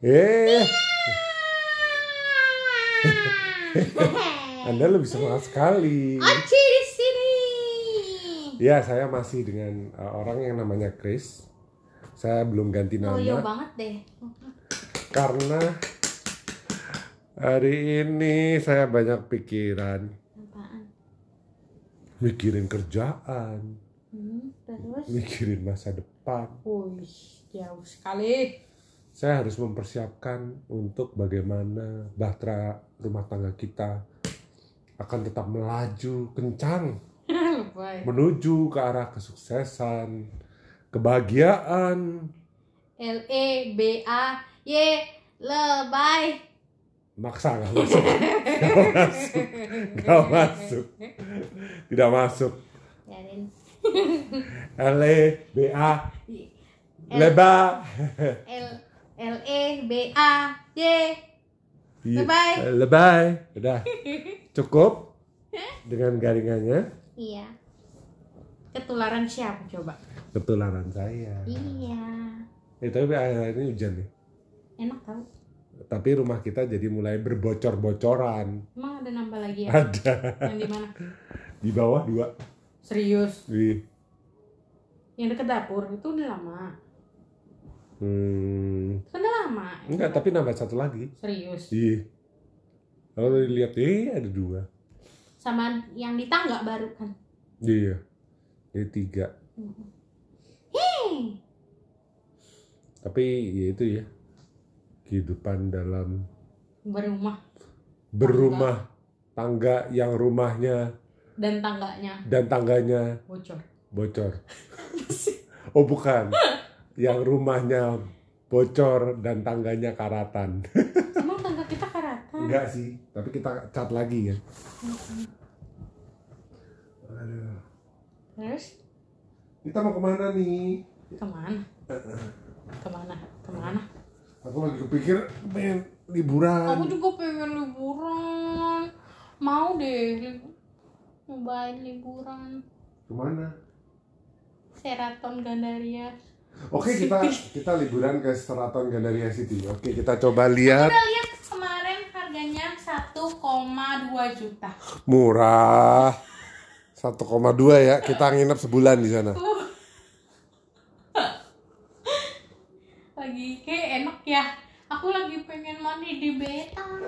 Eh, Anda lebih semangat sekali. Aci di sini. Ya, saya masih dengan uh, orang yang namanya Chris. Saya belum ganti nama Loyo banget deh. karena hari ini saya banyak pikiran, Apaan? mikirin kerjaan, Hmm, terus? mikirin masa depan. Wih, jauh sekali. Saya harus mempersiapkan untuk bagaimana bahtera rumah tangga kita akan tetap melaju kencang menuju ke arah kesuksesan, kebahagiaan. L E B A Y lebay. Maksa nggak masuk, nggak masuk, nggak masuk, tidak masuk. L E B A leba. L L E B A Y. Iya, Lebay. Lebay. Udah. Cukup dengan garingannya. Iya. Ketularan siapa coba? Ketularan saya. Iya. Eh, tapi akhir-akhir ini hujan nih. Enak tau. Tapi rumah kita jadi mulai berbocor-bocoran. Emang ada nambah lagi ya? Ada Yang di mana? di bawah dua. Serius. Di Yang deket dapur itu udah lama. Hmm, Kan udah lama. enggak, tapi nambah satu lagi. Serius. Iya. Kalau dilihat, eh ada dua. Sama yang di tangga baru kan. Iya. Ini tiga. Hei. Tapi ya itu ya. Kehidupan dalam Berumah berumah tangga yang rumahnya dan tangganya dan tangganya bocor. bocor. Oh bukan, yang rumahnya bocor dan tangganya karatan. Emang tangga kita karatan? Enggak sih, tapi kita cat lagi kan. Aduh. Terus Kita mau ke mana nih? ke mana? Ke mana? Ke mana? Aku lagi kepikir pengen liburan. Aku juga pengen liburan. Mau deh nyobain liburan. Ke mana? Seraton Gandaria. Oke kita kita liburan ke Seraton Gandaria City. Oke kita coba lihat. Udah lihat kemarin harganya 1,2 juta. Murah. 1,2 ya. Kita nginep sebulan di sana. Lagi kayak enak ya. Aku lagi pengen mandi di betal.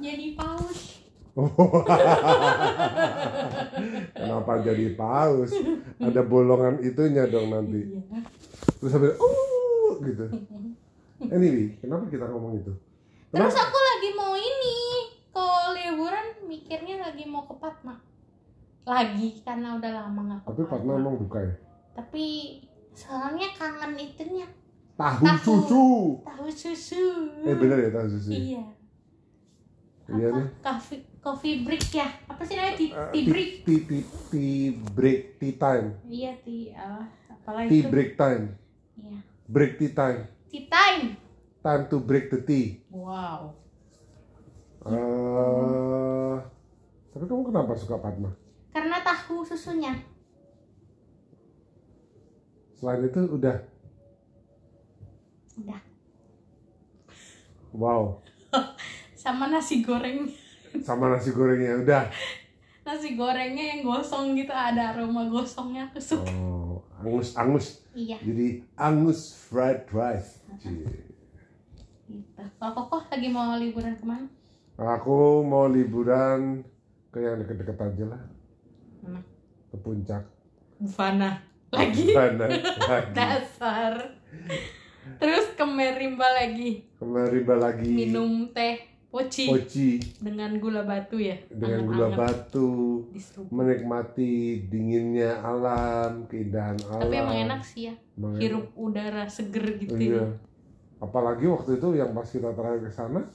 Jadi paus. Kenapa jadi paus? Ada bolongan itunya dong nanti. Iya. Terus sambil uh gitu. Anyway, kenapa kita ngomong itu? Terus aku lagi mau ini. Kalau liburan mikirnya lagi mau ke Patma. Lagi karena udah lama nggak ke Tapi Fatma emang buka ya? Tapi soalnya kangen itunya Tahu, Tahu. susu. tahu susu. Eh bener ya tahu susu. Iya. Iya nih. Coffee coffee break ya? Apa sih namanya? Tea, Eh, tea break. Tea, tea, tea break, tea time. Iya tea. Uh, apalagi Tea itu? break time. Iya. Break tea time. Tea time. Time to break the tea. Wow. eh tapi kamu kenapa suka Fatma? Karena tahu susunya. Selain itu udah Udah. wow Sama nasi goreng. sama nasi gorengnya udah. Nasi gorengnya yang gosong gitu ada aroma gosongnya aku suka. Oh, angus angus. Iya. Jadi angus fried rice. Gitu. Kalau Koko lagi mau liburan ke mana? Aku mau liburan ke yang deket-deket aja lah. Ke puncak. Bufana. Lagi. Mana? Lagi. Dasar. Terus ke Merimba lagi. Kemarin lagi Minum teh poci poci dengan gula batu ya. dengan gula batu, menikmati dinginnya alam, keindahan alam. Tapi emang enak sih ya. Emang enak. Hirup udara seger gitu. Iya. Apalagi waktu itu yang pas kita terakhir ke sana,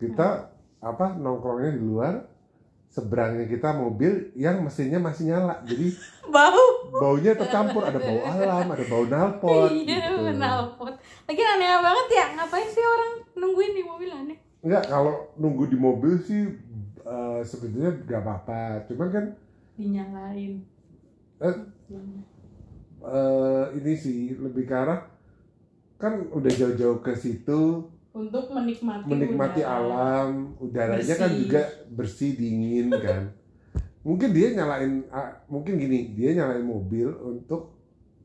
kita apa nongkrongnya di luar, seberangnya kita mobil yang mesinnya masih nyala, jadi Bau. baunya tercampur, ada bau alam, ada bau nalpot. iya, gitu. knalpot. Lagi aneh banget ya. Ngapain sih orang nungguin di mobil aneh? Enggak, kalau nunggu di mobil sih eh, sebetulnya nggak apa-apa, cuman kan Dinyalain. eh, eh, ini sih lebih ke arah kan udah jauh-jauh ke situ untuk menikmati menikmati udara. alam udaranya kan Bersih. juga bersih dingin kan mungkin dia nyalain ah, mungkin gini dia nyalain mobil untuk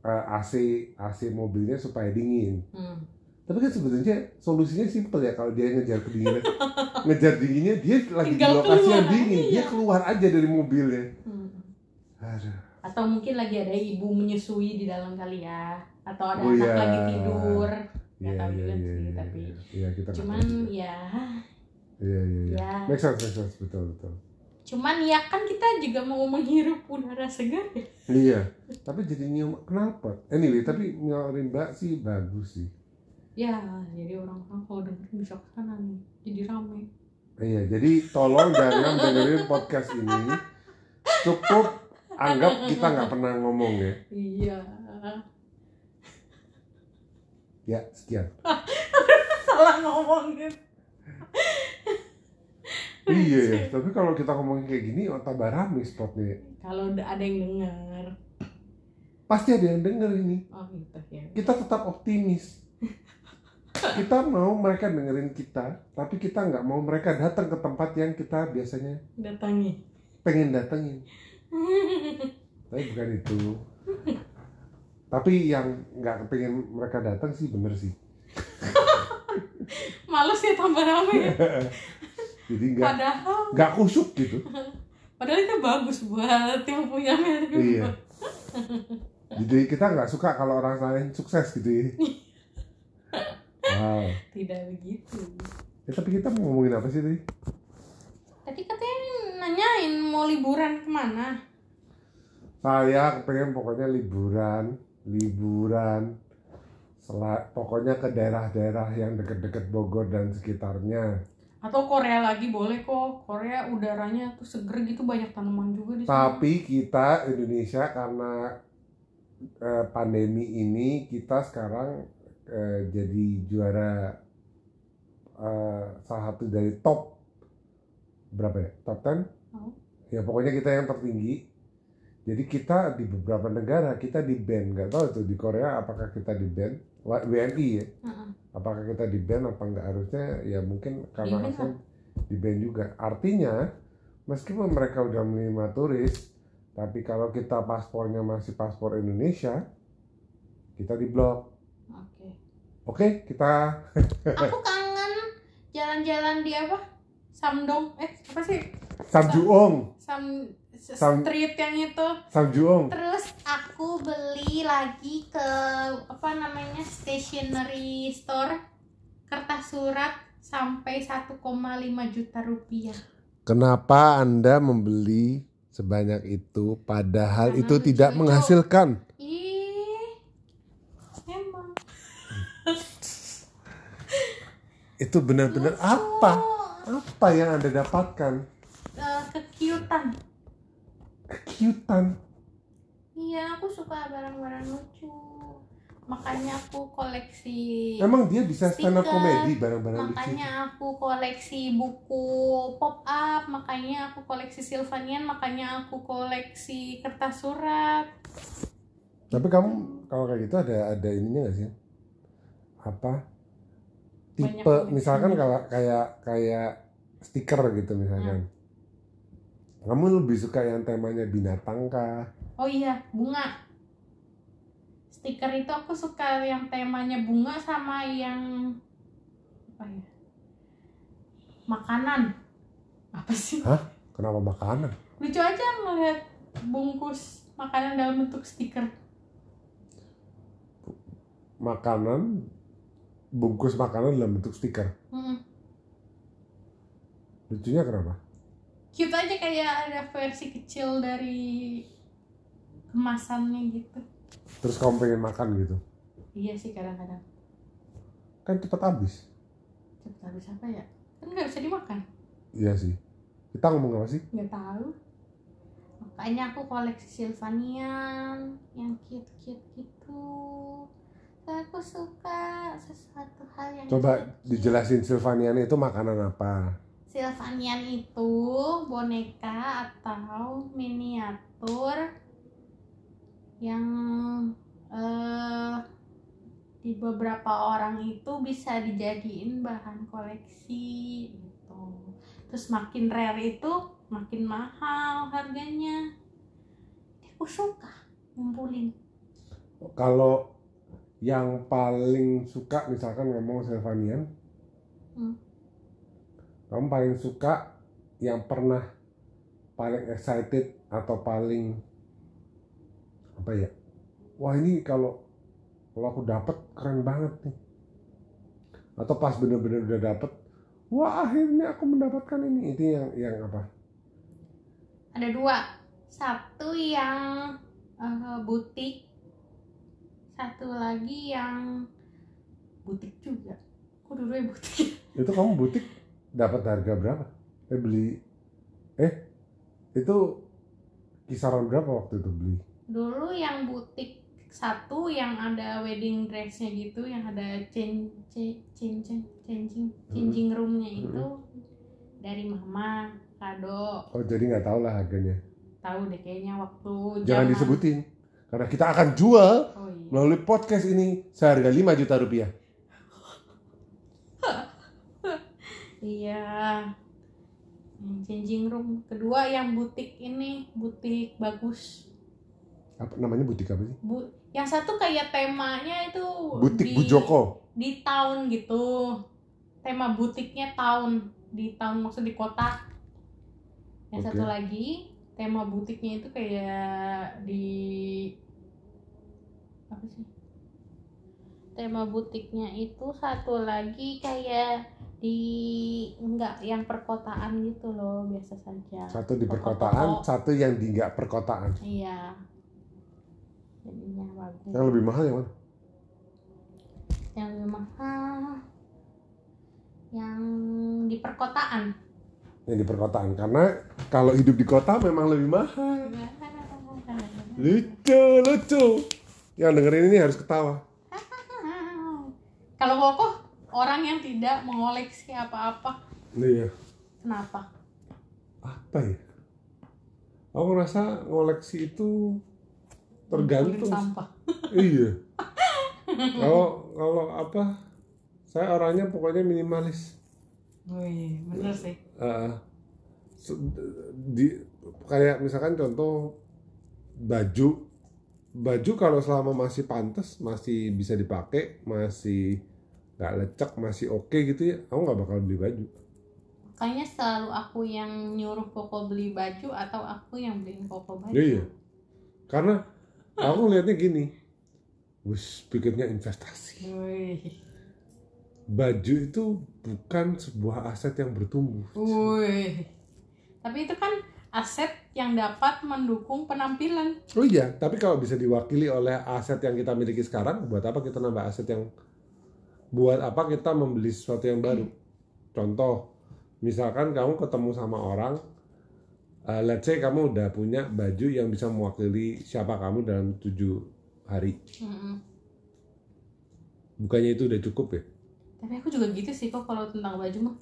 eh, AC AC mobilnya supaya dingin Hmm. Tapi kan sebetulnya solusinya simpel ya kalau dia ngejar kedinginan. Ngejar dinginnya dia lagi di Tinggal lokasi yang dingin. Dia iya. keluar aja dari mobilnya. Hmm. Aduh. atau mungkin lagi ada ibu menyusui di dalam kali ya. Atau ada Oh, anak iya. lagi tidur. Nggak Iya, tahu iya, juga iya, sih, iya, tapi iya. Iya, kita cuman juga. ya. Iya iya iya. Ya. Make sense make sense. Betul betul. Cuman ya kan kita juga mau menghirup udara segar ya. Iya. Tapi jadi nyium kenapa? Anyway tapi rimba sih bagus sih ya jadi orang-orang kalau dengerin bisa ke sana nih jadi rame Iya, jadi tolong jangan dengerin podcast ini. Cukup anggap kita nggak pernah ngomong ya. iya Ya, sekian. salah ngomongin Iya ya, tapi kalau kita ngomongin kayak gini, otak barami spotnya. kalau ada yang denger Pasti ada yang denger ini. oh gitu ya Kita tetap optimis. Kita mau mereka dengerin kita, tapi kita nggak mau mereka datang ke tempat yang kita biasanya datangi pengen datengin. Tapi bukan itu. Tapi yang nggak pengen mereka datang sih bener sih. males ya tambah rame ya Jadi nggak padahal nggak kusuk gitu. padahal itu bagus buat yang punya merek Iya. Jadi kita nggak suka kalau orang lain sukses gitu ya. Tidak begitu Ya, tapi kita mau ngomongin apa sih tadi? tadi katanya nanyain mau liburan ke mana Saya pengen pokoknya liburan, liburan. Sela- pokoknya ke daerah-daerah yang deket-deket Bogor dan sekitarnya. atau Korea lagi boleh kok Korea udaranya tuh seger gitu banyak tanaman juga di sana Tapi kita Indonesia karena eh, pandemi ini kita sekarang eh, jadi juara eh, salah satu dari top berapa ya? Top 10? Tahu. Ya pokoknya kita yang tertinggi. Jadi kita di beberapa negara kita di ban nggak tahu tuh di Korea apakah kita di ban Wa- WNI ya Heeh. apakah kita di ban apa nggak harusnya ya mungkin karena ASEAN di ban juga artinya meskipun mereka udah menerima turis tapi kalau kita paspornya masih paspor Indonesia kita di blok oke kita aku kangen jalan-jalan di apa? Samdong. Eh apa sih? Samjuong. Sam, Sam- street yang itu. Samjuong. Terus aku beli lagi ke apa namanya stationery store kertas surat sampai 1,5 juta rupiah. Kenapa anda membeli sebanyak itu padahal Karena itu tidak menghasilkan? Ih emang itu benar-benar apa? Apa yang anda dapatkan? Eh, kekiutan. Kekiutan? Iya aku suka barang-barang lucu. Makanya aku koleksi emang dia bisa stand up komedi barang-barang lucu makanya aku koleksi buku pop up makanya aku koleksi Sylvanian makanya aku koleksi kertas surat. Tapi kamu kalau kayak gitu ada ada ininya nggak sih? Apa? Banyak Tipe koleksinya. misalkan kalau kayak kayak stiker gitu misalkan. Kamu lebih suka yang temanya binatang kah? oh iya bunga stiker itu aku suka yang temanya bunga sama yang apa ya makanan apa sih Kenapa makanan? lucu aja ngeliat bungkus makanan dalam bentuk stiker Makanan bungkus makanan dalam bentuk stiker. Mm. Lucunya kenapa? cute aja kayak ada versi kecil dari kemasannya gitu Terus kamu pengen makan gitu? iya sih kadang-kadang Kan cepat habis. cepet habis apa ya kan nggak bisa dimakan Iya sih. Kita ngomong apa sih? nggak tahu makanya aku koleksi Sylvanian yang cute cute gitu aku suka sesuatu hal yang Coba dijelasin Silvanian itu makanan apa? Sylvanian itu boneka atau miniatur yang eh di beberapa orang itu bisa dijadiin bahan koleksi gitu. Terus makin rare itu makin mahal harganya. Aku suka ngumpulin. Kalau yang paling suka misalkan ngomong Sylvanian, Hmm. kamu paling suka yang pernah paling excited atau paling apa ya? Wah ini kalau kalau aku dapat keren banget nih. Atau pas bener-bener udah dapet, wah akhirnya aku mendapatkan ini. Itu yang yang apa? ada dua satu yang eh, butik satu lagi yang butik juga aku dulu butik Itu kamu butik dapat harga berapa? Eh beli eh itu kisaran berapa waktu itu beli? dulu yang butik satu yang ada wedding dressnya gitu yang ada change change changing changing roomnya itu dari mama kado Oh jadi nggak tahu lah harganya. tahu deh kayaknya waktu Jangan zaman- disebutin karena kita akan jual oh iya melalui podcast ini seharga 5 juta rupiah. iya changing room kedua yang butik ini butik bagus Apa namanya butik apa sih? bu yang satu kayak temanya itu Butik di- Bu Joko. di tahun gitu tema butiknya tahun di tahun maksud di kota yang Oke. satu lagi tema butiknya itu kayak di apa sih? Tema butiknya itu satu lagi kayak di enggak yang perkotaan gitu loh biasa saja. Satu di perkotaan, satu yang di nggak perkotaan. iya. Jadinya bagus. Yang lebih mahal yang mana? yang lebih mahal yang di perkotaan Yang di perkotaan karena kalau hidup di kota memang lebih mahal. Lucu, lucu. Yang dengerin ini harus ketawa. kalau kokoh orang yang tidak mengoleksi apa-apa Iya. kenapa Apa ya? Aku ngerasa ngoleksi itu tergantung sampah iya kalau kalau apa saya orangnya pokoknya minimalis Wih, bener sih Di kayak misalkan contoh baju. Baju kalau selama masih pantas masih bisa dipakai masih nggak lecek masih oke gitu ya aku nggak bakal beli baju. Kayaknya selalu aku yang nyuruh koko beli baju atau aku yang beliin koko baju. Iya. karena aku lihatnya gini wis pikirnya investasi. Wih. Baju itu bukan sebuah aset yang bertumbuh Wih. Tapi itu kan aset yang dapat mendukung penampilan. Oh iya, tapi kalau bisa diwakili oleh aset yang kita miliki sekarang, buat apa kita nambah aset yang buat apa kita membeli sesuatu yang baru? Contoh, misalkan kamu ketemu sama orang, eh, let's say kamu udah punya baju yang bisa mewakili siapa kamu dalam tujuh hari. Mm-mm. Bukannya itu udah cukup ya? Tapi aku juga gitu sih kok kalau tentang baju mah.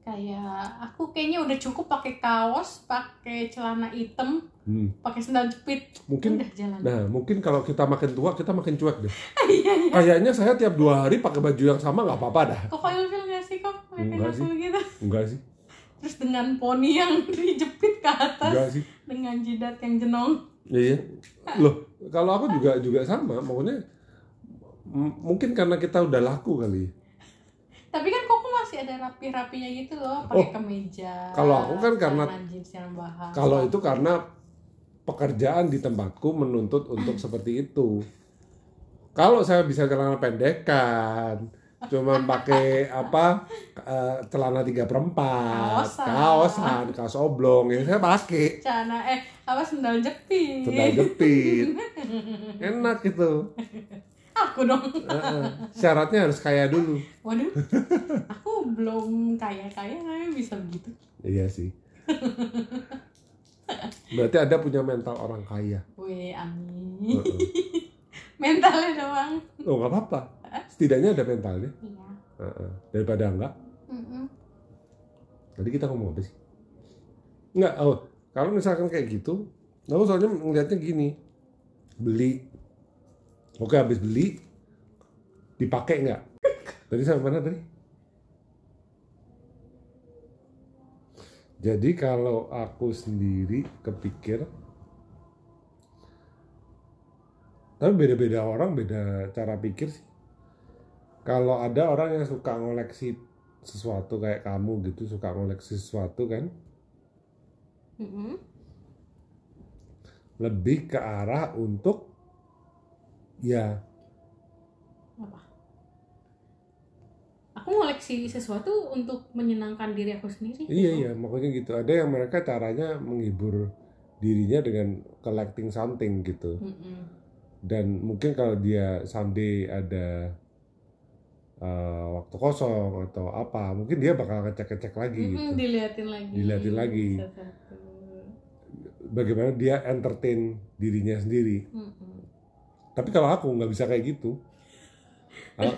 Kayak aku kayaknya udah cukup pakai kaos, pakai celana hitam, Hmm. pakai sendal jepit. Mungkin, udah jalan. nah mungkin kalau kita makin tua kita makin cuek deh. Iya iya. Kayaknya saya tiap dua hari pakai baju yang sama nggak apa-apa dah. Kok kayak gak sih kok? Enggak sih. begitu. Enggak sih, Terus dengan poni yang dijepit ke atas, enggak sih. dengan jidat yang jenong. Iya. Loh, kalau aku juga juga sama, pokoknya m- mungkin karena kita udah laku kali. Tapi kan kok masih ada rapi-rapinya gitu loh, pakai kemeja. kalau aku kan karena-. Kalau itu karena pekerjaan di tempatku menuntut untuk seperti itu. Kalau saya bisa celana pendekan, cuma pakai apa eh, celana tiga perempat, Kaosan. kaosan, kaos oblong, ya saya pakai celana eh apa sendal jepit. sendal jepit, enak gitu. Aku dong. Heeh. Syaratnya harus kaya dulu. Waduh. Aku belum kaya-kaya kayaknya bisa begitu. Iya sih. Berarti ada punya mental orang kaya. Wih, amin. Heeh. Mentalnya doang. Oh nggak apa-apa. Setidaknya ada mentalnya. Iya. Heeh. Daripada enggak. Mm-mm. Tadi kita ngomong apa sih? Enggak. Oh, kalau misalkan kayak gitu, aku soalnya ngeliatnya gini. Beli. Oke habis beli, dipakai nggak? Tadi sampai mana tadi? Jadi kalau aku sendiri kepikir tapi beda-beda orang beda cara pikir sih. Kalau ada orang yang suka ngoleksi sesuatu kayak kamu gitu suka ngoleksi sesuatu kan? Mm-mm. lebih ke arah untuk ya apa aku ngoleksi sesuatu untuk menyenangkan diri aku sendiri iya gitu. iya makanya gitu ada yang mereka caranya menghibur dirinya dengan collecting something gitu Mm-mm. dan mungkin kalau dia someday ada eh, waktu kosong atau apa mungkin dia bakal ngecek-ngecek lagi Mm-mm, gitu diliatin lagi Diliatin lagi. Sesuatu. bagaimana dia entertain dirinya sendiri Mm-mm. Tapi kalau aku nggak bisa kayak gitu. Aku,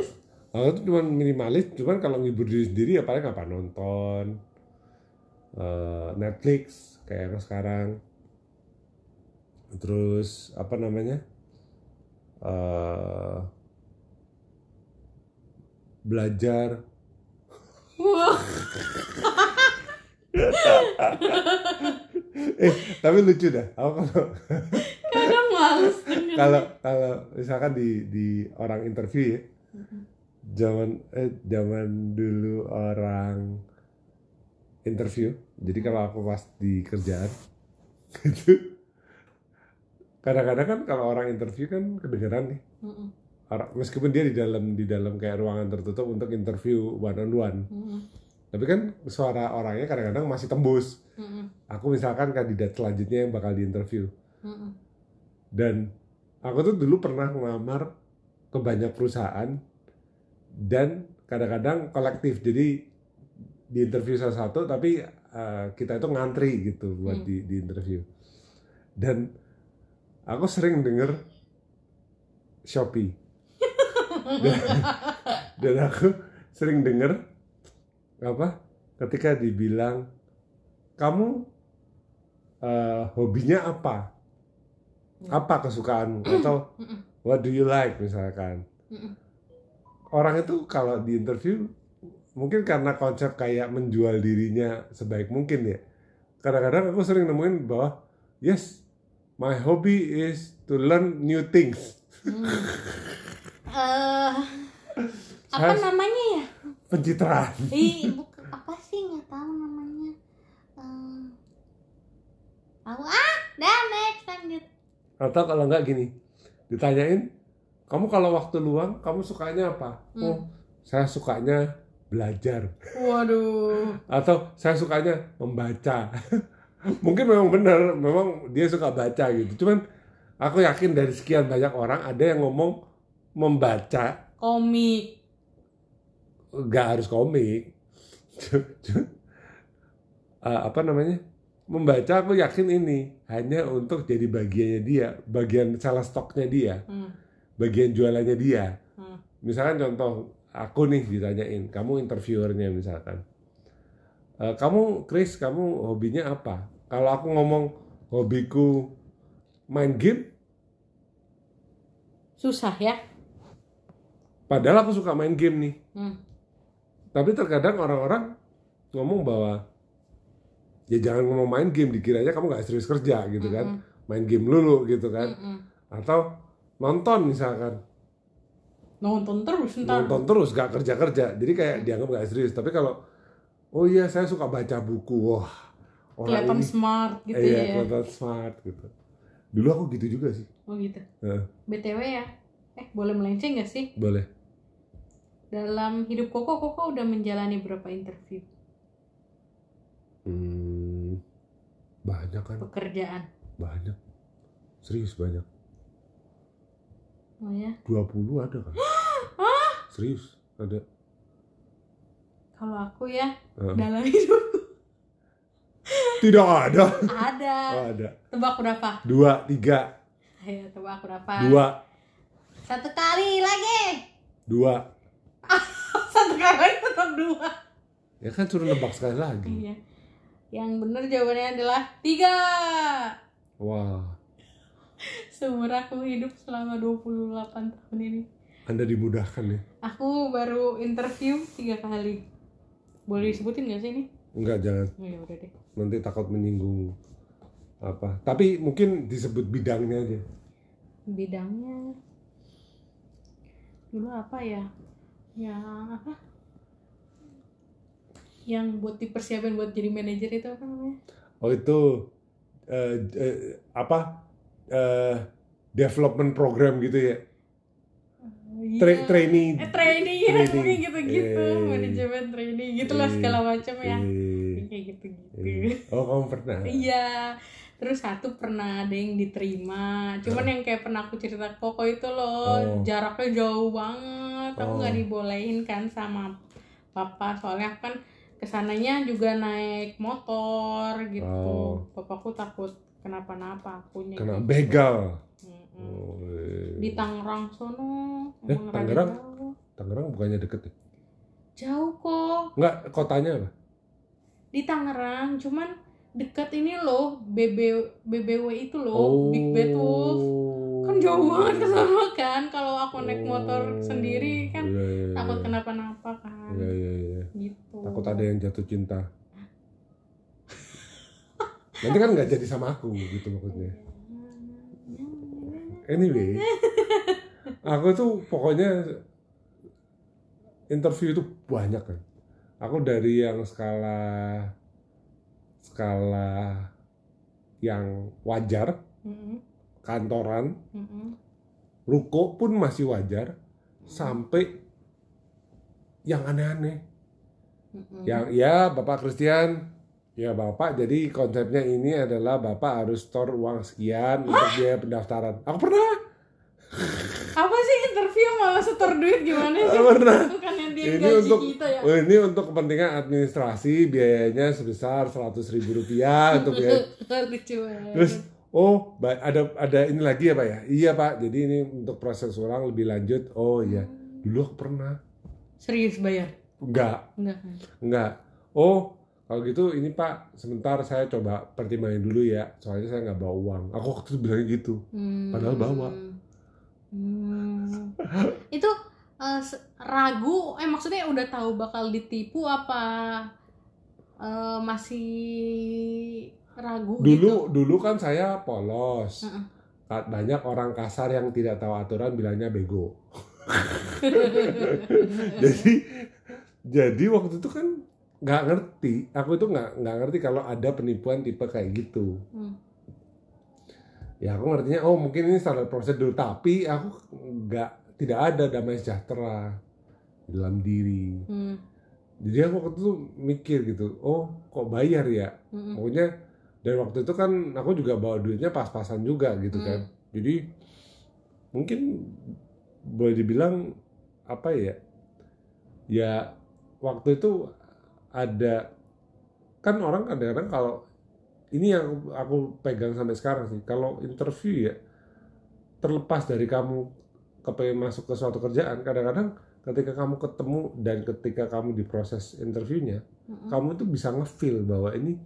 aku tuh cuma minimalis cuman kalau ngibur diri sendiri ya paling apa? Nonton eh, Netflix kayak yang sekarang. Terus apa namanya? Eh, belajar. Eh tapi lucu dah. Aku kalau kadang males kalau kalau misalkan di di orang interview ya zaman eh zaman dulu orang interview jadi kalau aku pas di kerjaan gitu kadang-kadang kan kalau orang interview kan kedengeran nih. Orang meskipun dia di dalam di dalam kayak ruangan tertutup untuk interview one on one tapi kan suara orangnya kadang-kadang masih tembus. Aku misalkan kandidat selanjutnya yang bakal diinterview Mm-mm. Dan aku tuh dulu pernah ngelamar ke banyak perusahaan dan kadang-kadang kolektif. Jadi di interview salah satu tapi eh, kita itu ngantri gitu buat Hmm. di, di interview. Dan aku sering denger Shopee. Dan, dan aku sering denger apa? Ketika dibilang kamu eh, hobinya apa apa kesukaanmu? Atau what do you like misalkan? Orang itu kalau di interview mungkin karena konsep kayak menjual dirinya sebaik mungkin ya. Kadang-kadang aku sering nemuin bahwa yes my hobby is to learn new things. Hmm. Eh, apa namanya ya? pencitraan. Ih, bukan apa sih? Nggak tahu namanya. Eh, tahu ah, dah next lanjut. Atau kalau nggak gini ditanyain kamu kalau waktu luang kamu sukanya apa? Hmm. oh saya sukanya belajar. Waduh. atau saya sukanya membaca. Mungkin memang benar memang dia suka baca gitu. Cuman aku yakin dari sekian banyak orang ada yang ngomong membaca. Komik. nggak harus komik. Eh, apa namanya membaca aku yakin ini hanya untuk jadi bagiannya dia bagian salah stoknya dia Hmm. bagian jualannya dia Hmm. misalkan contoh aku nih ditanyain kamu interviewernya misalkan "Eh, kamu Chris kamu hobinya apa kalau aku ngomong hobiku main game Susah ya. padahal aku suka main game nih Hmm. tapi terkadang orang-orang ngomong bahwa ya jangan ngomong main game dikiranya kamu nggak serius kerja gitu kan Mm-mm. main game lulu gitu kan Mm-mm. atau nonton misalkan Nonton terus ntar. nonton terus gak kerja kerja jadi kayak dianggap gak serius tapi kalau oh iya saya suka baca buku wah orang Kelihatan ini smart gitu iya ya. kelihatan smart gitu dulu aku gitu juga sih Oh gitu. Heeh. BTW ya. Eh, boleh melenceng gak sih? boleh Dalam hidup Koko, Koko udah menjalani berapa interview hmm, banyak kan pekerjaan? banyak serius banyak Oh ya. 20 ada kan serius ada Kalau aku ya, Heeh. dalam hidupku tidak ada ada. oh ada Tebak berapa? dua tiga Ayo, tebak berapa? dua Satu kali lagi. dua Satu kali tetap dua. ya kan suruh nebak sekali lagi Iya. Yang benar jawabannya adalah tiga. wah Seumur aku hidup selama 28 tahun ini. anda dimudahkan ya Aku baru interview tiga kali. Boleh disebutin gak sih ini? enggak jangan Oh, ya udah deh. nanti takut menyinggung apa tapi mungkin disebut bidangnya aja Bidangnya dulu apa ya? Yang apa? Yang buat dipersiapin buat jadi manajer itu apa namanya? oh itu eh, eh, apa eh, development program gitu ya Tra- Iya. training Eh training ya, Training. gitu-gitu, Eh. manajemen training gitulah Eh. segala macam ya. Eh, Kayak gitu-gitu. eh. oh kamu pernah Iya. Terus satu pernah ada yang diterima, cuman yang kayak pernah aku cerita Koko itu loh, Oh. jaraknya jauh banget. Aku Oh. nggak dibolehin kan sama papa, soalnya kan ke sananya juga naik motor gitu. Oh. Papaku takut kenapa-napa akunya. kena gitu. begal oh, eh. Di Tangerang sono, Eh, Tangerang? Tangerang bukannya deket ya Jauh kok. enggak kotanya apa di Tangerang cuman dekat ini loh BB BBW itu loh Oh. Big Bad Wolf kan jauh banget ke sana kan. Kalau aku naik motor Oh. sendiri kan Iya, iya, takut iya. kenapa-napa kan. Iya, iya, iya. gitu. Takut ada yang jatuh cinta. Nanti kan nggak jadi sama aku gitu maksudnya. Anyway aku tuh pokoknya interview itu banyak kan. Aku dari yang skala skala yang wajar Mm-mm, kantoran mm-mm. ruko pun masih wajar sampai yang aneh-aneh. Mm-mm. yang ya Bapak Christian ya Bapak jadi konsepnya ini adalah Bapak harus store uang sekian untuk biaya pendaftaran. Aku pernah. Apa sih interview malah setor duit? Gimana sih? Aku pernah. Bukan yang dia ini gaji untuk kita ya? ini untuk kepentingan administrasi biayanya sebesar seratus ribu rupiah untuk biaya lucu terus oh ada ada ini lagi ya Pak ya iya Pak jadi ini untuk proses ulang lebih lanjut oh iya dulu aku pernah serius bayar enggak enggak Enggak. Oh, kalau gitu ini Pak, sebentar saya coba pertimbangin dulu ya. Soalnya saya nggak bawa uang. Aku waktu itu bilangnya gitu. Hmm. Padahal bawa. Hmm. itu se- ragu eh maksudnya udah tahu bakal ditipu apa eh, masih ragu Dulu dulu kan saya polos. Heeh. Ka- Banyak orang kasar yang tidak tahu aturan bilangnya bego. jadi jadi waktu itu kan nggak ngerti. Aku itu nggak nggak ngerti kalau ada penipuan tipe kayak gitu. Hmm. Ya aku ngertinya oh mungkin ini standar prosedur tapi aku nggak tidak ada damai sejahtera dalam diri. Hmm. Jadi aku waktu itu mikir gitu, oh kok bayar ya? Mm-mm. Pokoknya dan waktu itu kan aku juga bawa duitnya pas-pasan juga gitu kan. Jadi mungkin boleh dibilang apa ya? Ya waktu itu ada kan orang kadang-kadang kalau ini yang aku pegang sampai sekarang sih. Kalau interview ya terlepas dari kamu kepengen masuk ke suatu kerjaan, kadang-kadang ketika kamu ketemu dan ketika kamu di proses interviewnya, Mm-mm. kamu tuh bisa ngefeel bahwa ini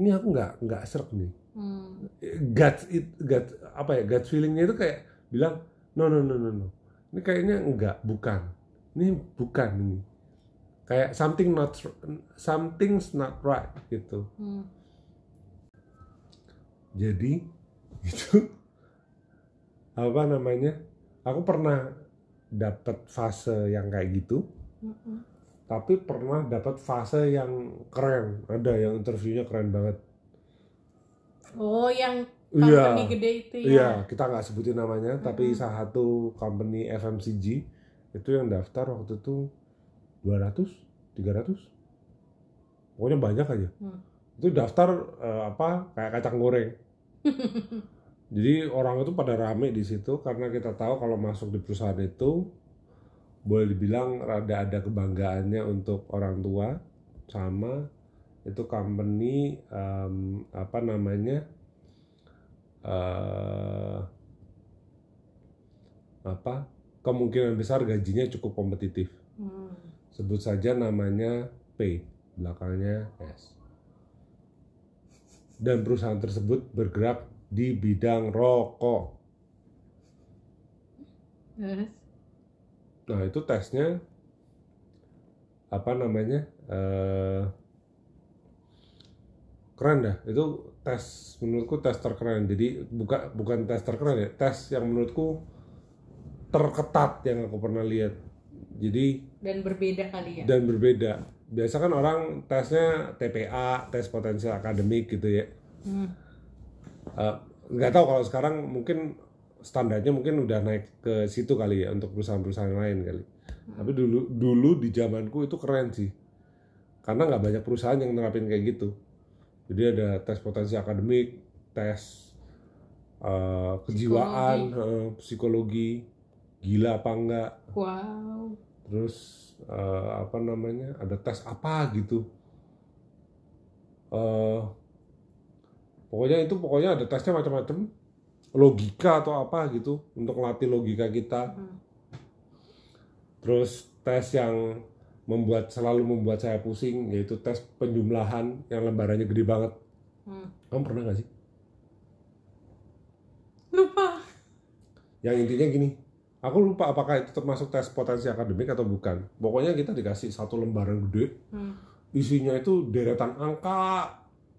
ini aku nggak nggak serk nih Hmm. gut it gut apa ya gut feelingnya itu kayak bilang no no no no no ini kayaknya enggak bukan ini bukan ini kayak something not something's not right gitu Hmm. jadi itu apa namanya aku pernah dapat fase yang kayak gitu Mm-mm. Tapi pernah dapat fase yang keren ada yang interviewnya keren banget oh yang Iya. company gede itu Iya, ya kita nggak sebutin namanya, tapi salah satu company FMCG itu yang daftar waktu itu 200, 300. Pokoknya banyak aja. Hmm. Itu daftar eh, apa kayak kacang goreng. Jadi orang itu pada rame di situ karena kita tahu kalau masuk di perusahaan itu boleh dibilang rada ada kebanggaannya untuk orang tua sama itu company em, apa namanya eh apa kemungkinan besar gajinya cukup kompetitif Hmm. sebut saja namanya P belakangnya S dan perusahaan tersebut bergerak di bidang rokok? Nah itu tesnya apa namanya eh keren dah. Itu tes menurutku tes terkeren. Jadi buka bukan tes terkeren ya tes yang menurutku terketat yang aku pernah lihat. Jadi dan berbeda kali ya? Dan berbeda. Biasa kan orang tesnya TPA tes potensial akademik gitu ya. Hmm. Eh, nggak tahu kalau sekarang mungkin standarnya mungkin udah naik ke situ kali ya untuk perusahaan-perusahaan lain kali. Tapi dulu dulu di zamanku itu keren sih, karena nggak banyak perusahaan yang nerapin kayak gitu. Jadi ada tes potensi akademik, tes eh, kejiwaan, eh, psikologi, gila apa enggak, wow. Terus eh, apa namanya? Ada tes apa gitu. Eh pokoknya itu pokoknya ada tesnya macam-macam logika atau apa gitu untuk latih logika kita Hmm. terus tes yang membuat selalu membuat saya pusing yaitu tes penjumlahan yang lembarannya gede banget Hmm. kamu pernah nggak sih lupa yang intinya gini aku lupa apakah itu termasuk tes potensi akademik atau bukan pokoknya kita dikasih satu lembaran gede Hmm. isinya itu deretan angka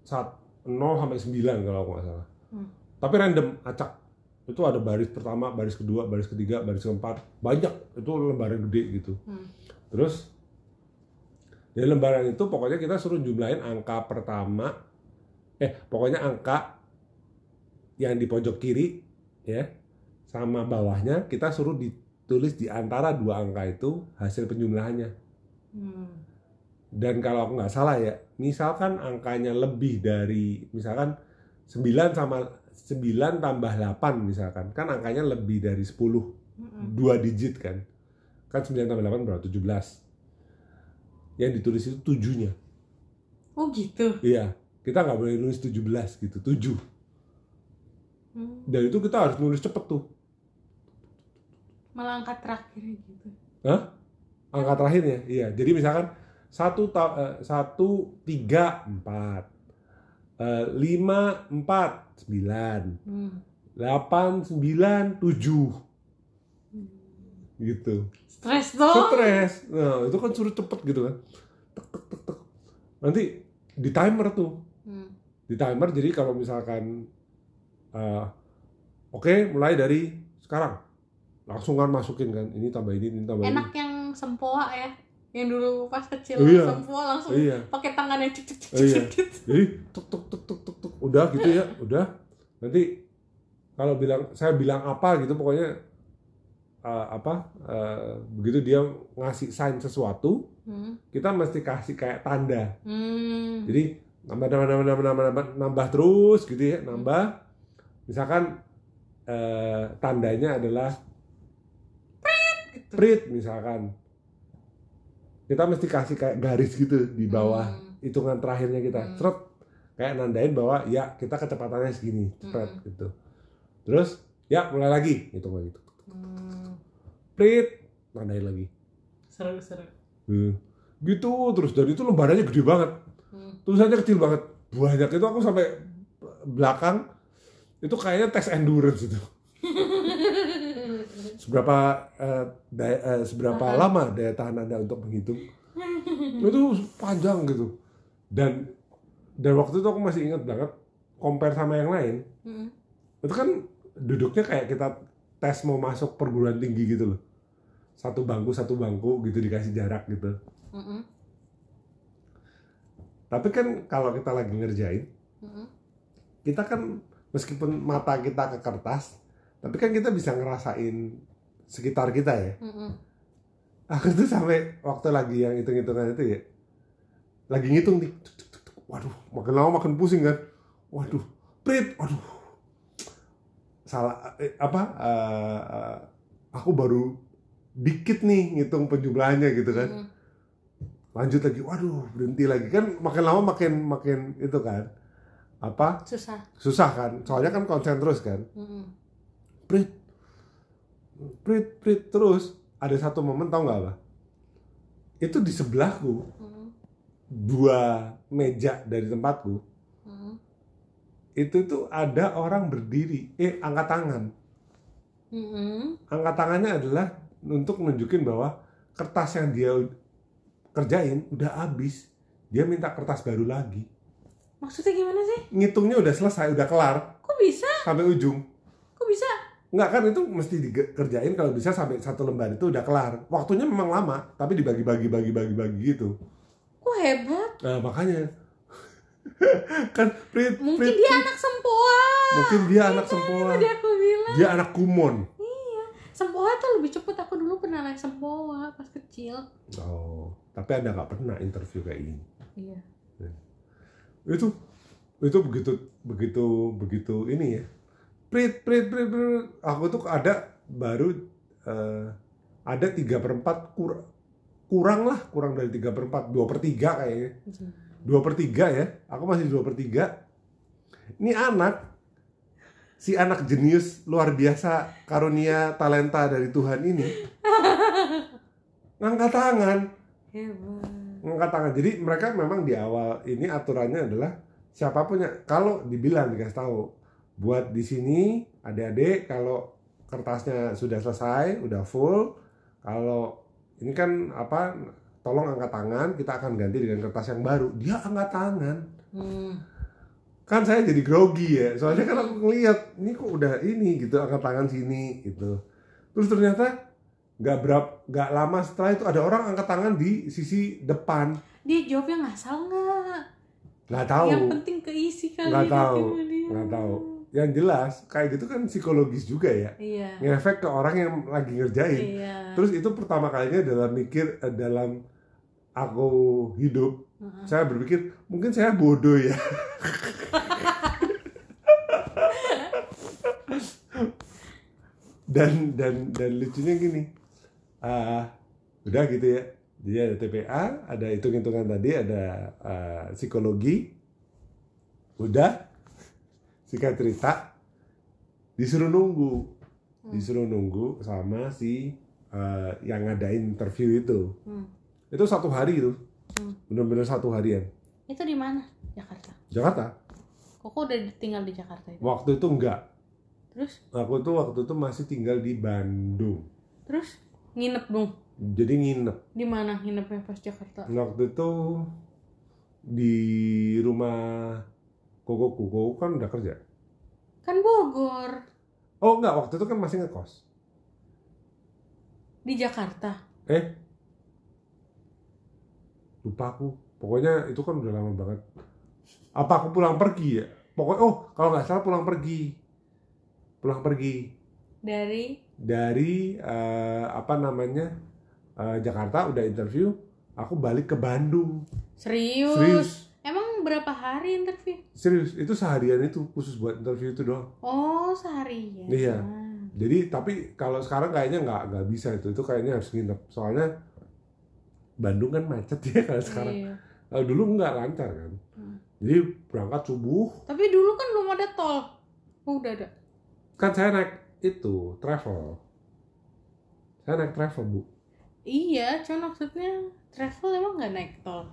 saat 0 sampai 9 kalau aku nggak salah. Hmm. Tapi random, acak. Itu ada baris pertama, baris kedua, baris ketiga, baris keempat. Banyak, itu lembaran gede gitu. Hmm. Terus dari lembaran itu pokoknya kita suruh jumlahin angka pertama eh pokoknya angka yang di pojok kiri ya sama bawahnya kita suruh ditulis di antara dua angka itu hasil penjumlahannya. Hmm. Dan kalau aku nggak salah ya, misalkan angkanya lebih dari misalkan 9 sama 9 tambah 8 misalkan, kan angkanya lebih dari 10, Hmm. dua digit kan. Kan 9 tambah 8 berapa? 17. Yang ditulis itu tujuhnya. oh gitu Iya, kita nggak boleh nulis 17 gitu, 7. Hmm. Dan itu kita harus nulis cepet tuh. malah angka terakhir gitu Angka terakhirnya, iya. Jadi misalkan satu eh, satu tiga empat lima empat sembilan. Hmm. 8, 9, 7 gitu. Stres dong. Stres. Nah itu kan suruh cepet gitu kan. Tek tek tek tek. Nanti di timer tuh. Hmm. di timer jadi kalau misalkan eh, oke mulai dari sekarang. Langsung kan masukin kan ini tambah ini ini tambah enak yang sempoa ya yang dulu pas kecil iya. langsung ini iya pakai tangannya cek cek cek iya. cek jadi tuk tuk tuk tuk tuk tuk udah gitu ya udah nanti kalau bilang saya bilang apa gitu pokoknya eh, apa eh, begitu dia ngasih sign sesuatu Hmm. kita mesti kasih kayak tanda Hmm. jadi nambah nambah nambah nambah nambah nambah, nambah terus gitu ya nambah misalkan eh, tandanya adalah Gitu. prit misalkan kita mesti kasih kayak garis gitu di bawah Hmm. hitungan terakhirnya kita Hmm. seret kayak nandain bahwa ya kita kecepatannya segini cepet Hmm. gitu terus ya mulai lagi hitung lagi Hmm. prit nandain lagi seru seru Hmm. gitu terus dan itu lembarannya gede banget Hmm. tulisannya kecil banget banyak itu aku sampai belakang itu kayaknya tes endurance itu seberapa eh, daya- eh, seberapa Tahan. lama daya tahan anda untuk menghitung itu panjang gitu dan dan waktu itu aku masih ingat banget compare sama yang lain Hmm. itu kan duduknya kayak kita tes mau masuk perguruan tinggi gitu loh satu bangku satu bangku gitu dikasih jarak gitu Hmm. tapi kan kalau kita lagi ngerjain Hmm. kita kan meskipun mata kita ke kertas tapi kan kita bisa ngerasain sekitar kita ya Hmm. aku tuh sampai waktu lagi yang hitung-hitungan itu ya lagi ngitung nih tuk, tuk, tuk, tuk. waduh makin lama makin pusing kan waduh prit waduh salah eh, apa eh, eh, aku baru dikit nih ngitung penjumlahannya gitu kan Hmm. lanjut lagi waduh berhenti lagi kan makin lama makin makin itu kan apa susah susah kan soalnya kan konsen terus kan Hmm. prit prit prit terus ada satu momen tau nggak apa itu di sebelahku Hmm. dua meja dari tempatku Hmm. itu tuh ada orang berdiri eh angkat tangan Hmm. angkat tangannya adalah untuk nunjukin bahwa kertas yang dia kerjain udah habis dia minta kertas baru lagi Maksudnya gimana sih? ngitungnya udah selesai udah kelar Kok bisa? sampai ujung Kok bisa? Nggak kan itu mesti dikerjain kalau bisa sampai satu lembar itu udah kelar waktunya memang lama tapi dibagi-bagi bagi-bagi bagi gitu Kok hebat? nah makanya kan Prit, Mungkin Prit, dia anak sempoa. mungkin dia anak sempoa Tadi aku bilang. dia anak kumon Sempoa tuh lebih cepet. Aku dulu pernah naik sempoa pas kecil. oh tapi anda nggak pernah interview kayak ini Iya. itu itu begitu begitu begitu ini ya prit prit prit, prit. aku tuh ada baru eh, ada tiga perempat kur, kurang lah kurang dari tiga perempat dua per tiga kayaknya dua per tiga ya aku masih dua per tiga ini anak si anak jenius luar biasa karunia talenta dari Tuhan ini ngangkat tangan Hebat. ngangkat tangan. Jadi mereka memang di awal ini aturannya adalah siapa pun yang kalau dibilang dikasih tahu buat di sini adik-adik kalau kertasnya sudah selesai, udah full, kalau ini kan apa tolong angkat tangan, kita akan ganti dengan kertas yang baru. Dia angkat tangan. Hmm. Kan saya jadi grogi ya. Soalnya kan aku ngeliat ini kok udah ini gitu angkat tangan sini gitu. Terus ternyata nggak berapa nggak lama setelah itu ada orang angkat tangan di sisi depan Dia jawabnya ngasal nggak? nggak tahu Yang penting keisi kali. Nggak tahu. Nggak tahu. Yang jelas kayak gitu kan psikologis juga ya Iya. ngefek ke orang yang lagi ngerjain Iya. terus itu pertama kalinya dalam mikir eh, dalam aku hidup Heeh. saya berpikir mungkin saya bodoh ya dan dan dan lucunya gini ah udah gitu ya jadi ada TPA ada hitung-hitungan tadi ada ah, psikologi udah singkat cerita disuruh nunggu Hmm. disuruh nunggu sama si ah, yang ngadain interview itu Hmm. itu satu hari itu Hmm. bener-bener satu harian Itu di mana? Jakarta. Jakarta Koko udah tinggal di Jakarta itu. waktu itu enggak Terus, aku tuh waktu itu masih tinggal di Bandung terus nginep dong. jadi nginep Di mana nginepnya pas Jakarta? waktu itu di rumah koko koko kan udah kerja? Kan Bogor, oh enggak waktu itu kan masih ngekos. Di Jakarta. eh? Lupa aku. Pokoknya itu kan udah lama banget. Apa aku pulang pergi ya? Pokoknya oh kalau nggak salah pulang pergi. Pulang pergi. Dari? Dari eh, apa namanya eh, Jakarta udah interview aku balik ke Bandung. Serius. serius berapa hari interview? serius itu seharian itu khusus buat interview itu doang Oh, seharian. Iya. jadi tapi kalau sekarang kayaknya nggak nggak bisa itu itu kayaknya harus nginep soalnya Bandung kan macet ya kalau sekarang Iya. kalau dulu nggak lancar kan Hmm. jadi berangkat subuh Tapi dulu kan belum ada tol. Oh, udah ada. kan saya naik itu travel saya naik travel bu Iya, cuma maksudnya travel emang nggak naik tol.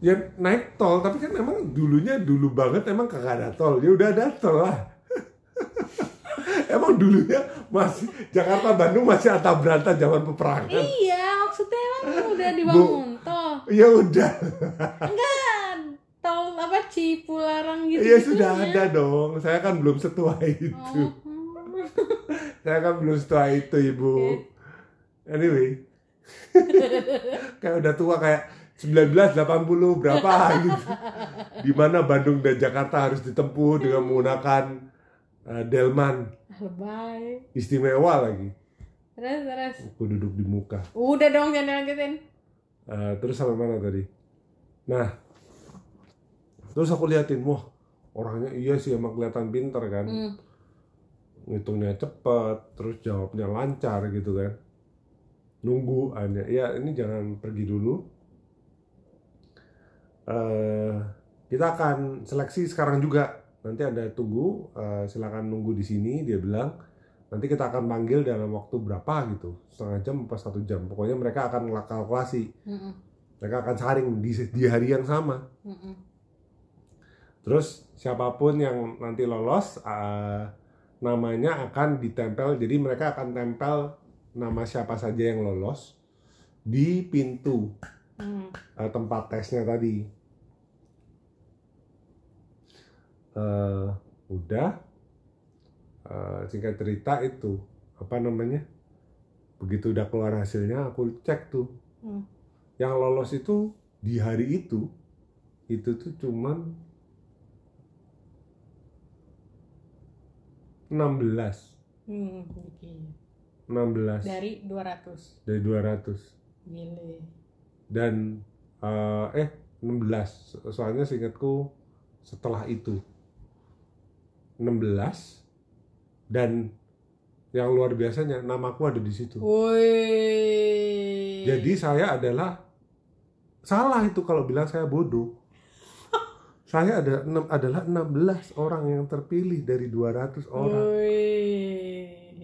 Ya naik tol tapi kan emang dulunya dulu banget emang kagak ada tol ya udah ada tol lah emang dulunya masih Jakarta Bandung masih atap beranta zaman peperangan Iya, maksudnya emang udah dibangun tol. ya udah Enggak, tol apa Cipularang gitu. ya sudah ada dong saya kan belum setua itu Oh. saya kan belum setua itu ibu Oke. anyway kayak udah tua kayak 1980 berapa gitu di mana Bandung dan Jakarta harus ditempuh dengan menggunakan eh, delman Lebay. istimewa lagi Terus, terus. aku duduk di muka Udah dong, jangan lanjutin. Eh, terus sampai mana tadi nah terus aku liatin wah orangnya iya sih emang kelihatan pinter kan Hmm. ngitungnya cepet terus jawabnya lancar gitu kan nunggu hanya ya ini jangan pergi dulu eh kita akan seleksi sekarang juga nanti ada tunggu eh, silakan nunggu di sini dia bilang nanti kita akan panggil dalam waktu berapa gitu setengah jam apa satu jam pokoknya mereka akan kalkulasi Mm-mm. mereka akan saring di, di hari yang sama Mm-mm. Terus siapa pun yang nanti lolos eh, namanya akan ditempel. Jadi mereka akan tempel nama siapa saja yang lolos di pintu Hmm. eh, tempat tesnya tadi. Eh, udah, Eh, singkat cerita itu apa namanya? Begitu udah keluar hasilnya, aku cek tuh. Hmm. Yang lolos itu di hari itu, itu tuh cuman 16 Hmm, oke. 16 Dari 200. dari 200 Gile. Dan eh, eh 16 soalnya seingatku setelah itu. 16 dan yang luar biasanya namaku ada di situ. Woi. jadi saya adalah salah itu kalau bilang saya bodoh. Saya ada enam- adalah 16 orang yang terpilih dari 200 orang. Woi.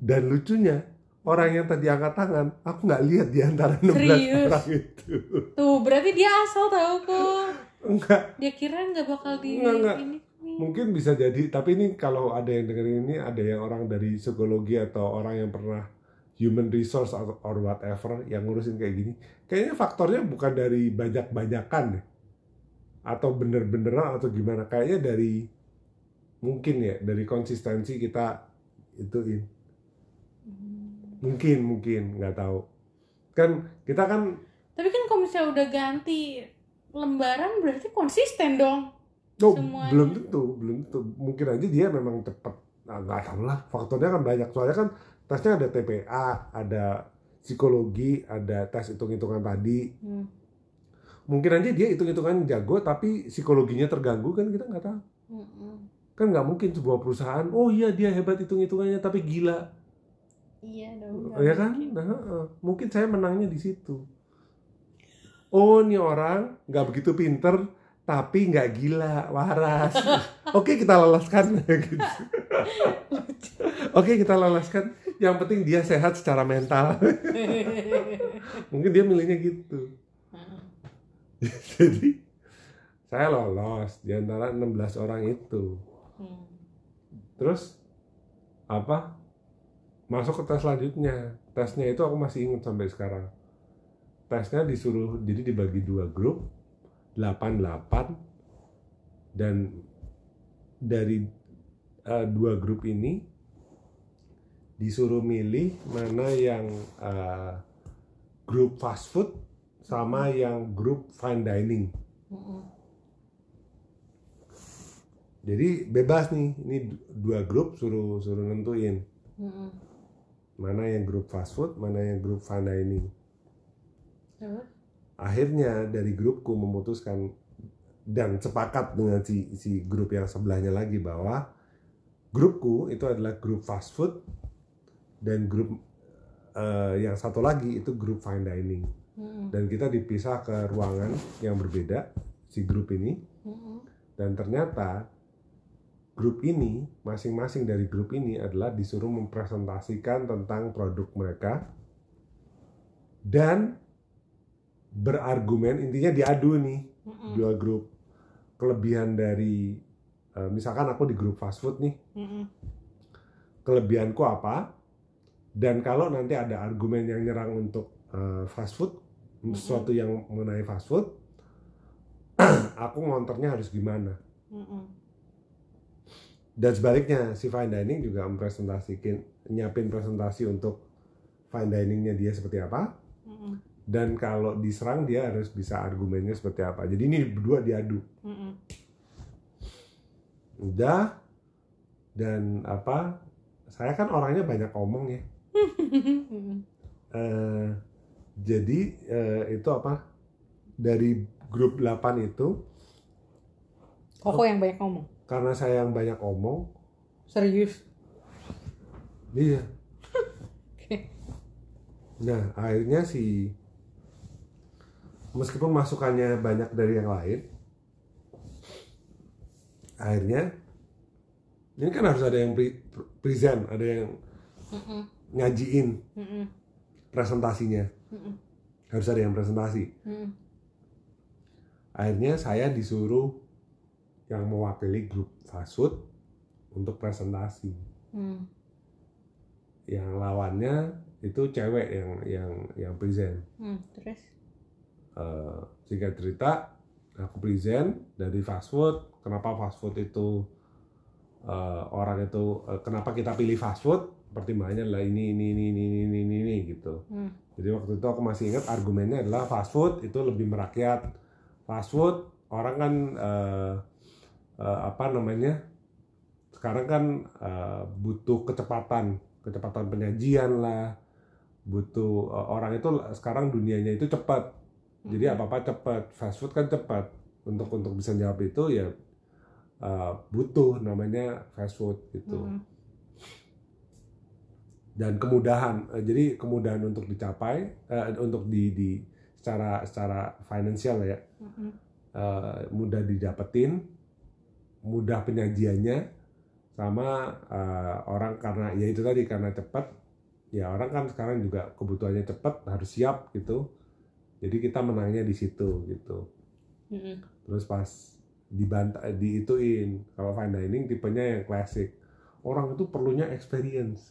dan lucunya orang yang tadi angkat tangan aku nggak lihat di antara 16 Serius? orang itu Tuh, berarti dia asal tahu kok. enggak Dia kira nggak bakal di Nggak, nggak. ini. mungkin bisa jadi tapi ini kalau ada yang dengerin ini ada yang orang dari psikologi atau orang yang pernah human resource atau or whatever yang ngurusin kayak gini kayaknya faktornya bukan dari banyak-banyakan deh atau bener-beneran atau gimana kayaknya dari mungkin ya dari konsistensi kita ituin. Mungkin mungkin nggak tahu kan kita kan Tapi kan kalau misalnya udah ganti lembaran berarti konsisten dong. Oh, Semuanya. belum tentu, belum tentu. Mungkin aja dia memang cepat. Nah, nggak tahu lah. Faktornya kan banyak. Soalnya kan tesnya ada TPA, ada psikologi, ada tes hitung-hitungan tadi. Hmm. Mungkin aja dia hitung-hitungan jago, tapi psikologinya terganggu kan kita nggak tahu. Mm-mm. Kan nggak mungkin sebuah perusahaan, oh iya dia hebat hitung-hitungannya, tapi gila. Iya dong. ya kan? Nah, heeh. mungkin saya menangnya di situ. Oh, ini orang nggak begitu pinter, tapi nggak gila, waras. Oke, kita loloskan. gitu. Oke, kita loloskan. Yang penting dia sehat secara mental. mungkin dia milihnya gitu. Jadi, saya lolos di antara 16 orang itu. Hmm. Terus, apa? Masuk ke tes selanjutnya. Tesnya itu aku masih ingat sampai sekarang. Tesnya disuruh, jadi dibagi dua grup, 8-8, dan dari eh, dua grup ini disuruh milih mana yang eh, grup fast food sama yang grup fine dining. Jadi bebas nih, ini dua grup suruh suruh nentuin. Mana yang grup fast food, mana yang grup fine dining. Akhirnya dari grupku memutuskan dan sepakat dengan si si grup yang sebelahnya lagi bahwa grupku itu adalah grup fast food dan grup eh, yang satu lagi itu grup fine dining. Mm-mm. Dan kita dipisah ke ruangan yang berbeda si grup ini Mm-mm. dan ternyata grup ini masing-masing dari grup ini adalah disuruh mempresentasikan tentang produk mereka dan berargumen intinya diadu nih Mm-mm. dua grup kelebihan dari eh, misalkan aku di grup fast food nih Mm-mm. kelebihanku apa dan kalau nanti ada argumen yang nyerang untuk eh, fast food sesuatu yang mengenai fast food aku ngonternya harus gimana Mm-mm. Dan sebaliknya si fine dining juga mempresentasikan nyiapin presentasi untuk fine diningnya dia seperti apa Mm-mm. dan kalau diserang dia harus bisa argumennya seperti apa jadi ini berdua diadu Mm-mm. udah dan apa saya kan orangnya banyak omong ya. Eh, jadi eh, itu apa dari grup 8 itu Koko yang banyak ngomong. Karena saya yang banyak omong Serius. iya Oke. Nah, akhirnya si meskipun masukannya banyak dari yang lain, akhirnya ini kan harus ada yang pre- present, ada yang Mm-mm. ngajiin Mm-mm. presentasinya, harus ada yang presentasi. Akhirnya saya disuruh yang mewakili grup fast food untuk presentasi. Mm. yang lawannya itu cewek yang yang yang present Hmm, terus Eh, singkat cerita aku present dari fast food kenapa fast food itu eh, orang itu eh, kenapa kita pilih fast food pertimbangannya adalah ini ini ini ini ini ini, ini gitu Hmm. jadi waktu itu aku masih ingat argumennya adalah fast food itu lebih merakyat fast food orang kan eh, eh, apa namanya sekarang kan eh, butuh kecepatan kecepatan penyajian lah butuh eh, orang itu sekarang dunianya itu cepat. Jadi apa apa cepat fast food kan cepat. Untuk untuk bisa jawab itu ya eh, butuh namanya fast food gitu. Hmm. dan kemudahan jadi kemudahan untuk dicapai eh, untuk di di secara secara finansial ya. Hmm. eh, mudah didapetin mudah penyajiannya sama eh, orang karena ya itu tadi karena cepat. Ya orang kan sekarang juga kebutuhannya cepat harus siap gitu. Jadi kita menangnya di situ gitu. Hmm. terus pas dibantah diituin kalau fine dining tipenya yang klasik. Orang itu perlunya experience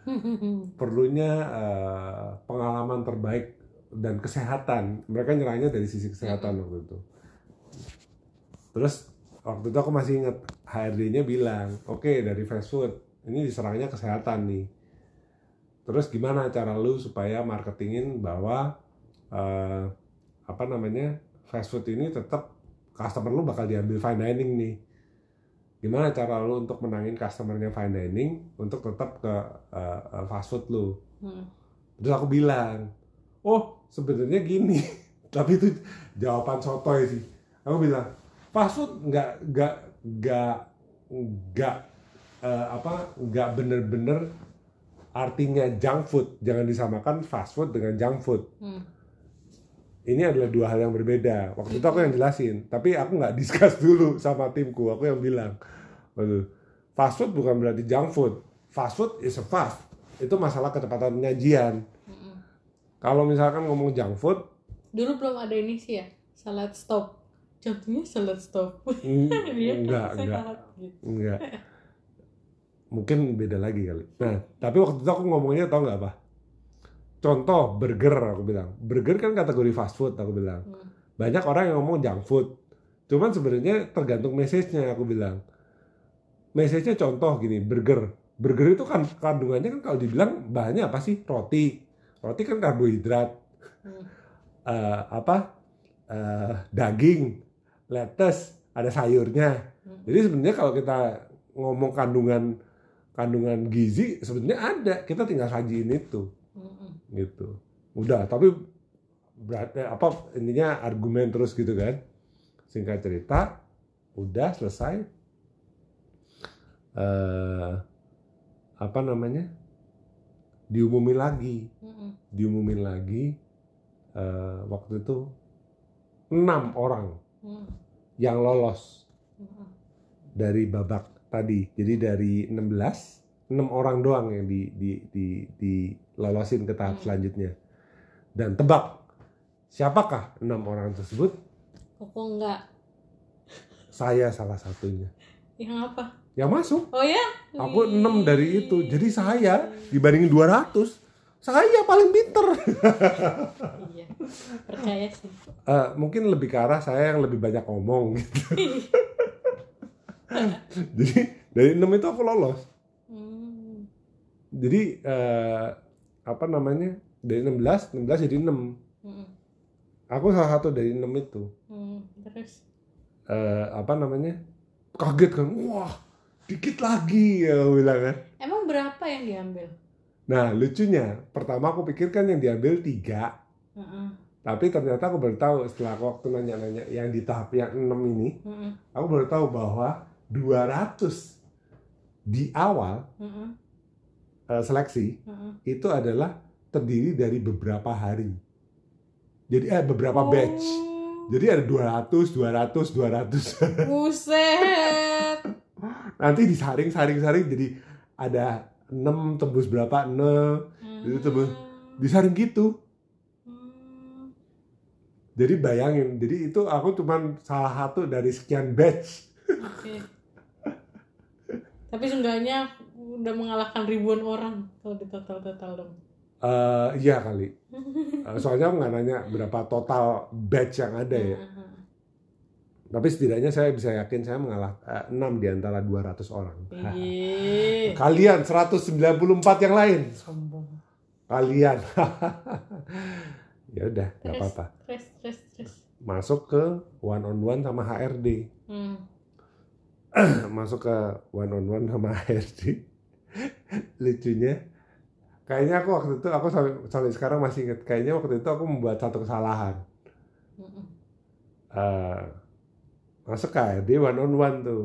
perlunya eh, pengalaman terbaik dan kesehatan. Mereka nyerahnya dari sisi kesehatan waktu itu. Terus waktu itu aku masih ingat HRD-nya bilang oke dari fast food ini diserangnya kesehatan nih. Terus gimana cara lu supaya marketingin bahwa eh, apa namanya fast food ini tetap customer lu bakal diambil fine dining nih. Gimana cara lu untuk menangin customernya fine dining untuk tetap ke eh, fast food lu? Hmm. terus aku bilang oh sebenarnya gini. Tapi itu jawaban sotoy sih. Aku bilang fast food nggak nggak nggak nggak eh, apa nggak bener-bener artinya junk food jangan disamakan fast food dengan junk food Hmm. ini adalah dua hal yang berbeda. Waktu itu aku yang jelasin, tapi aku nggak discuss dulu sama timku. Aku yang bilang, waduh, fast food bukan berarti junk food. Fast food is a fast. Itu masalah kecepatan penyajian. Hmm. Kalau misalkan ngomong junk food, Dulu belum ada ini sih ya, salad stop. Contohnya salad stop. Dia enggak, enggak, gitu. enggak. Mungkin beda lagi kali. Nah, tapi waktu itu aku ngomongnya tau nggak apa? Contoh burger, aku bilang. Burger kan kategori fast food, aku bilang. Hmm. banyak orang yang ngomong junk food. Cuman sebenarnya tergantung message-nya aku bilang. Message-nya contoh gini, burger. Burger itu kan kandungannya kan kalau dibilang bahannya apa sih? Roti. Roti kan karbohidrat. Hmm. Eh, apa? Eh, daging, lettuce, ada sayurnya. Hmm. Jadi sebenarnya kalau kita ngomong kandungan kandungan gizi sebenarnya ada. Kita tinggal sajiin itu Hmm. gitu udah tapi berarti apa intinya argumen terus gitu kan singkat cerita udah selesai eh apa namanya diumumin lagi Hmm. diumumin lagi eh, waktu itu enam orang Hmm. yang lolos Hmm. dari babak tadi jadi dari 16 enam orang doang yang di di di dilolosin ke tahap Hmm. selanjutnya dan tebak siapakah enam orang tersebut Kok enggak? saya salah satunya Yang apa? yang masuk Oh ya? aku enam dari itu jadi saya dibandingin 200 saya paling pinter Iya. Percaya sih. Eh, mungkin lebih ke arah saya yang lebih banyak ngomong gitu jadi dari enam itu aku lolos Hmm. jadi eh, apa namanya dari 16 16 jadi 6 Hmm. aku salah satu dari 6 itu Hmm. Terus? Eh, apa namanya kaget kan wah dikit lagi ya aku bilang kan Emang berapa yang diambil? Nah lucunya pertama aku pikirkan yang diambil tiga Hmm. tapi ternyata aku baru tahu setelah aku waktu nanya-nanya yang di tahap yang 6 ini Hmm. aku baru tahu bahwa 200 di awal Hmm. eh, seleksi Hmm. itu adalah terdiri dari beberapa hari jadi eh beberapa batch Oh. Jadi ada 200, 200, 200. Buset. Nanti disaring, saring, saring jadi ada 6 tembus berapa? 6. Itu tebel. Disaring gitu. Hmm. Jadi bayangin, jadi itu aku cuman salah satu dari sekian batch. Oke. Tapi seenggaknya udah mengalahkan ribuan orang kalau di total total dong Eh, iya kali. Eh, soalnya aku nggak nanya berapa total batch yang ada ya. Heeh. Tapi setidaknya saya bisa yakin saya mengalah eh, 6 di antara 200 orang. Ih, Kalian 194 yang lain. sombong Kalian. ya udah, nggak apa-apa. terus terus terus Masuk ke one on one sama HRD. hmm. Masuk ke one on one sama HRD. Lucunya kayaknya aku waktu itu aku sampai, sampai sekarang masih ingat kayaknya waktu itu aku membuat satu kesalahan. Mm-mm. eh masuk HRD one on one tuh.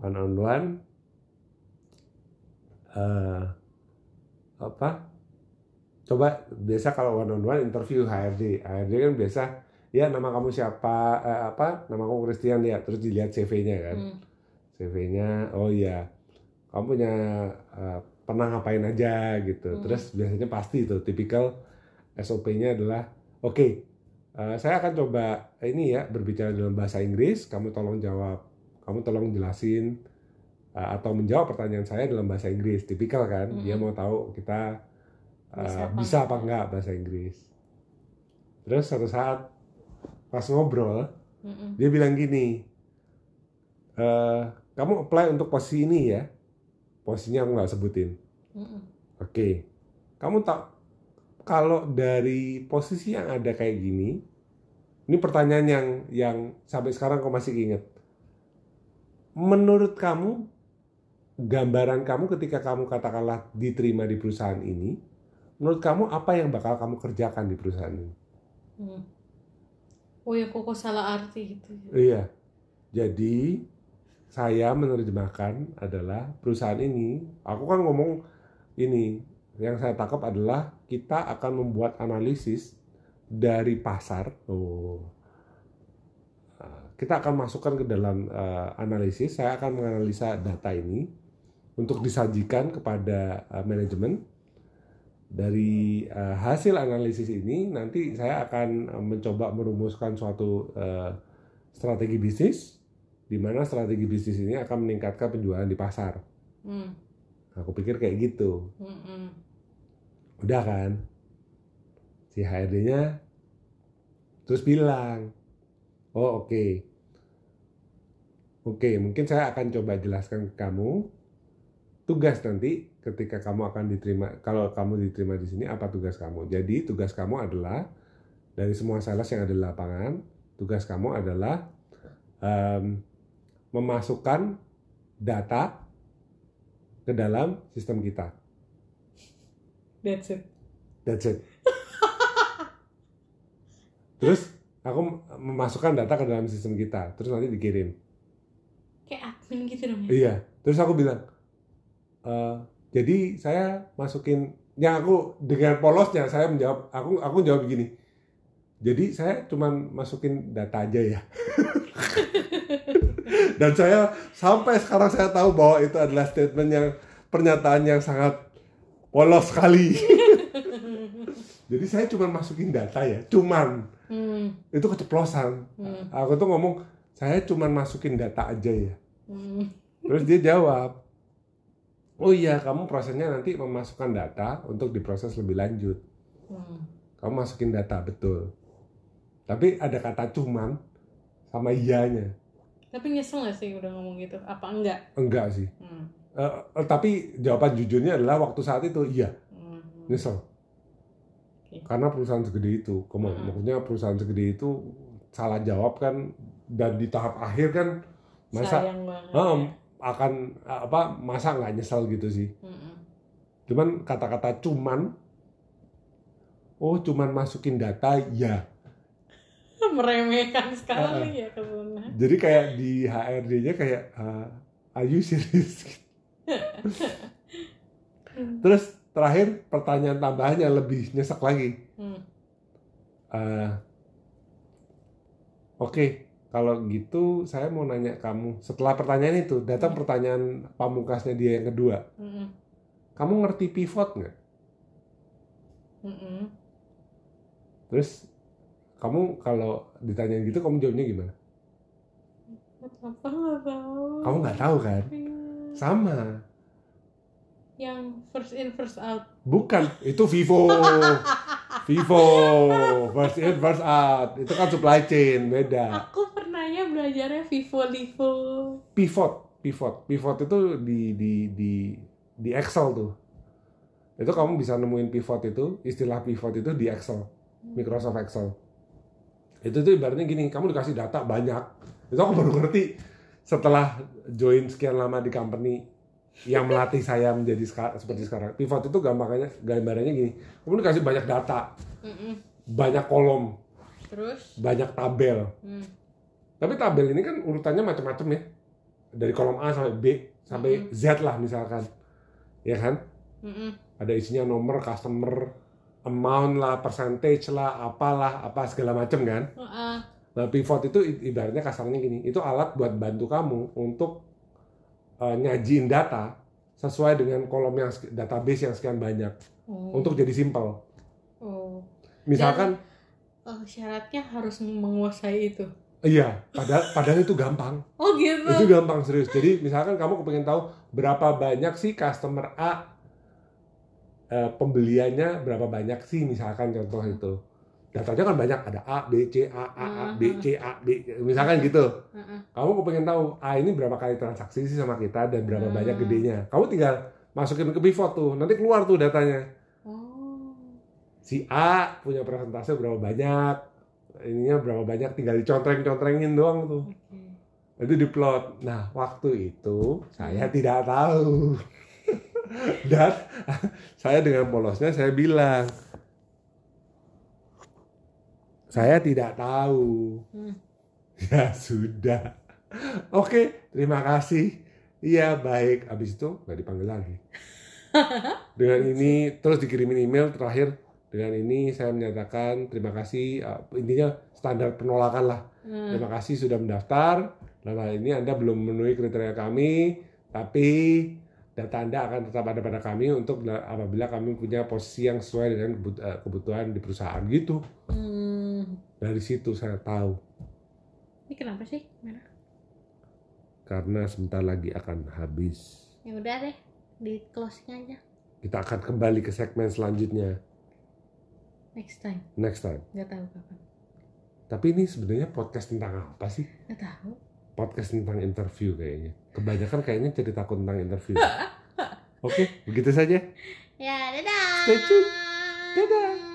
One on one eh apa? Coba biasa kalau one on one interview HRD HRD kan biasa ya nama kamu siapa? Eh, apa? Nama kamu Christian ya. Terus dilihat CV-nya kan. Hmm. CV-nya oh iya. Kamu punya eh, pernah ngapain aja? Gitu. Hmm. terus biasanya pasti itu tipikal SOP-nya adalah oke eh, saya akan coba ini ya berbicara dalam bahasa Inggris kamu tolong jawab kamu tolong jelasin eh, atau menjawab pertanyaan saya dalam bahasa Inggris tipikal kan dia Hmm. mau tahu kita eh, Bisa apa bisa apa enggak. bahasa Inggris terus suatu saat pas ngobrol Mm-mm. dia bilang gini eh kamu apply untuk posisi ini ya posisinya aku nggak sebutin Mm-mm. oke kamu tak kalau dari posisi yang ada kayak gini ini pertanyaan yang yang sampai sekarang kau masih ingat menurut kamu gambaran kamu ketika kamu katakanlah diterima di perusahaan ini menurut kamu apa yang bakal kamu kerjakan di perusahaan ini Hmm. oh ya kok kok salah arti gitu Iya. Jadi saya menerjemahkan adalah perusahaan ini, aku kan ngomong ini, yang saya tangkap adalah kita akan membuat analisis dari pasar. Oh. Nah, Kita akan masukkan ke dalam eh, analisis, saya akan menganalisa data ini untuk disajikan kepada eh, manajemen. Dari eh, hasil analisis ini nanti saya akan mencoba merumuskan suatu eh, strategi bisnis di mana strategi bisnis ini akan meningkatkan penjualan di pasar. Hmm. Aku pikir kayak gitu. Mm-mm. Udah kan? Si HRD-nya terus bilang, "Oh, oke. Oke, mungkin saya akan coba jelaskan ke kamu tugas nanti ketika kamu akan diterima kalau kamu diterima di sini apa tugas kamu. Jadi, tugas kamu adalah dari semua sales yang ada di lapangan, tugas kamu adalah em, memasukkan data ke dalam sistem kita. that's it That's it. Terus aku memasukkan data ke dalam sistem kita, terus nanti dikirim. kayak admin gitu dong ya Iya. Terus aku bilang, "Eh, jadi saya masukin, yang aku dengan polosnya saya menjawab, aku aku jawab begini. Jadi saya cuman masukin data aja ya. Dan saya sampai sekarang saya tahu bahwa itu adalah statement yang pernyataan yang sangat polos sekali. Jadi saya cuma masukin data ya, cuman hmm. itu keceplosan. Hmm. Aku tuh ngomong saya cuma masukin data aja ya. Hmm. Terus dia jawab, oh iya kamu prosesnya nanti memasukkan data untuk diproses lebih lanjut. Hmm. Kamu masukin data betul. Tapi ada kata cuman sama iyanya. Tapi nyesel gak sih udah ngomong gitu apa enggak Enggak sih. hmm. Eh, tapi jawaban jujurnya adalah waktu saat itu iya Hmm. nyesel. Karena perusahaan segede itu, Kamu- Hmm. maksudnya perusahaan segede itu salah jawab kan dan di tahap akhir kan masa sayang banget ya. akan apa masa nggak nyesel gitu sih. Mm-mm. Cuman kata-kata cuman, oh cuman masukin data, ya. meremehkan sekali ya kebenaran Jadi kayak di HRD-nya kayak, uh, are you serious? Terus terakhir pertanyaan tambahannya lebih nyesek lagi. hmm. Uh, Oke, kalau gitu saya mau nanya kamu. Setelah pertanyaan itu, datang pertanyaan pamungkasnya dia yang kedua. Mm-mm. Kamu ngerti pivot nggak? Terus kamu kalau ditanyain gitu, kamu jawabnya gimana? apa nggak tahu Kamu nggak tahu kan? Iya. Sama. yang first in first out Bukan, itu Vivo. Vivo, first in, first out. Itu kan supply chain, beda. aku pernahnya belajarnya Vivo Livo Pivot, pivot. Pivot itu di di di di Excel tuh. Itu kamu bisa nemuin pivot itu, istilah pivot itu di Excel. Microsoft Excel. Itu tuh ibaratnya gini, kamu dikasih data banyak. Itu aku baru ngerti setelah join sekian lama di company yang melatih saya menjadi seka- seperti sekarang. Pivot itu gambarnya gambarannya gini, kamu dikasih banyak data, Mm-mm. banyak kolom, terus banyak tabel. hmm. Tapi tabel ini kan urutannya macam-macam ya. Dari kolom A sampai B sampai Z lah misalkan. Ya kan? Mm-mm. Ada isinya nomor, customer, amount lah, percentage lah, apalah, apa segala macam kan. Heeh. Nah, pivot itu ibaratnya kasarnya gini, itu alat buat bantu kamu untuk uh, nyajiin data sesuai dengan kolom yang database yang sekian banyak Oh. untuk jadi simple. oh. Misalkan, Oh, syaratnya harus menguasai itu iya, padahal padahal itu gampang. oh gitu Itu gampang serius. Jadi misalkan kamu kepengen tahu berapa banyak sih customer A eh, pembeliannya berapa banyak sih misalkan contoh itu. Datanya kan banyak ada A, B, C, A, A, A, B, C, A, B, misalkan gitu. Heeh. Kamu kepengen tahu A ini berapa kali transaksi sih sama kita dan berapa Hmm. banyak gedenya. Kamu tinggal masukin ke pivot tuh, nanti keluar tuh datanya. oh Si A punya persentase berapa banyak, ininya berapa banyak, tinggal dicontreng-contrengin doang tuh. oke itu diplot. Nah, waktu itu saya tidak tahu. Dan saya dengan polosnya saya bilang, saya tidak tahu. Hmm. Ya sudah. Oke, terima kasih. Iya baik. Habis itu nggak dipanggil lagi. Dengan ini terus dikirimin email terakhir. Dengan ini saya menyatakan terima kasih. Uh, intinya standar penolakan lah. Hmm. Terima kasih sudah mendaftar. Dalam hal ini Anda belum memenuhi kriteria kami, tapi data Anda akan tetap ada pada kami untuk la- apabila kami punya posisi yang sesuai dengan eh, kebutuhan di perusahaan gitu. Hmm. Dari situ saya tahu ini kenapa sih merah karena sebentar lagi akan habis. ya udah deh di closing aja Kita akan kembali ke segmen selanjutnya next time next time. nggak tahu kapan Tapi ini sebenarnya podcast tentang apa sih? nggak tahu Podcast tentang interview kayaknya. Kebanyakan kayaknya takut tentang interview. Oke, begitu saja. ya dadah Stay tuned. Dadah.